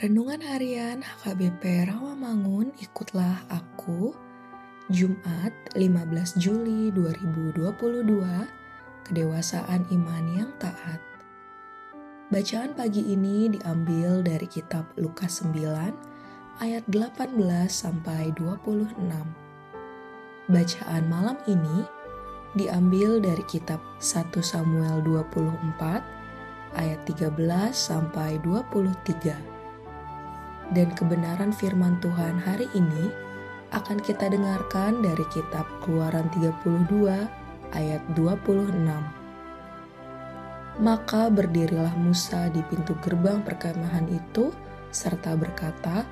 Renungan Harian HKBP Rawamangun Ikutlah Aku Jumat 15 Juli 2022 Kedewasaan Iman yang Taat. Bacaan pagi ini diambil dari kitab Lukas 9 ayat 18 sampai 26 Bacaan malam ini diambil dari kitab 1 Samuel 24 ayat 13 sampai 23 dan kebenaran firman Tuhan hari ini akan kita dengarkan dari kitab Keluaran 32 ayat 26. Maka berdirilah Musa di pintu gerbang perkemahan itu serta berkata,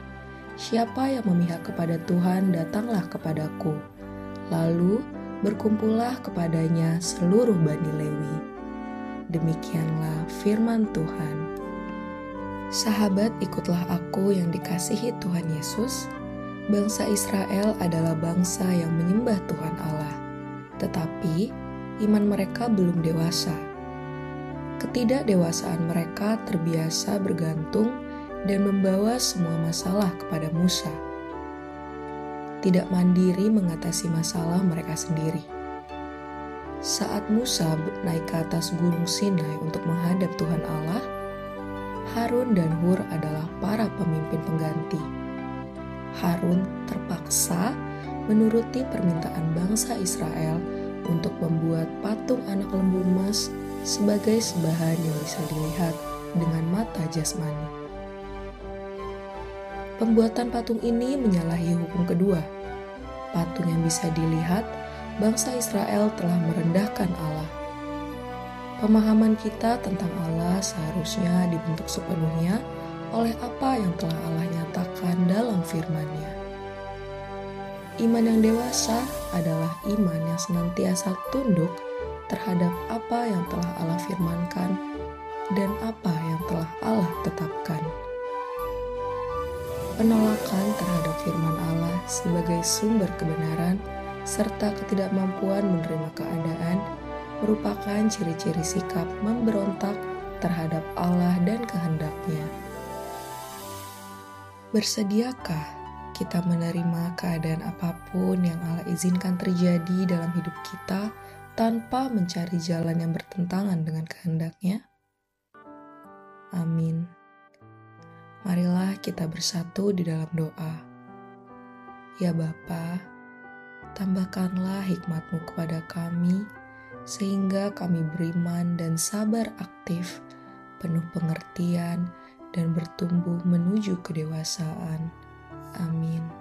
Siapa yang memihak kepada Tuhan datanglah kepadaku. Lalu berkumpullah kepadanya seluruh Bani Lewi. Demikianlah firman Tuhan. Sahabat, ikutlah aku yang dikasihi Tuhan Yesus. Bangsa Israel adalah bangsa yang menyembah Tuhan Allah, tetapi iman mereka belum dewasa. Ketidakdewasaan mereka terbiasa bergantung dan membawa semua masalah kepada Musa. Tidak mandiri mengatasi masalah mereka sendiri. Saat Musa naik ke atas gunung Sinai untuk menghadap Tuhan Allah, Harun dan Hur adalah para pemimpin pengganti. Harun terpaksa menuruti permintaan bangsa Israel untuk membuat patung anak lembu emas sebagai sembahan yang bisa dilihat dengan mata jasmani. Pembuatan patung ini menyalahi hukum kedua. Patung yang bisa dilihat, bangsa Israel telah merendahkan Allah Pemahaman kita tentang Allah seharusnya dibentuk sepenuhnya oleh apa yang telah Allah nyatakan dalam firman-Nya. Iman yang dewasa adalah iman yang senantiasa tunduk terhadap apa yang telah Allah firmankan dan apa yang telah Allah tetapkan. Penolakan terhadap firman Allah sebagai sumber kebenaran serta ketidakmampuan menerima keadaan merupakan ciri-ciri sikap memberontak terhadap Allah dan kehendaknya. Bersediakah kita menerima keadaan apa pun yang Allah izinkan terjadi dalam hidup kita tanpa mencari jalan yang bertentangan dengan kehendaknya? Amin. Marilah kita bersatu di dalam doa. Ya Bapa, tambahkanlah hikmatmu kepada kami, sehingga kami beriman dan sabar aktif, penuh pengertian, dan bertumbuh menuju kedewasaan. Amin.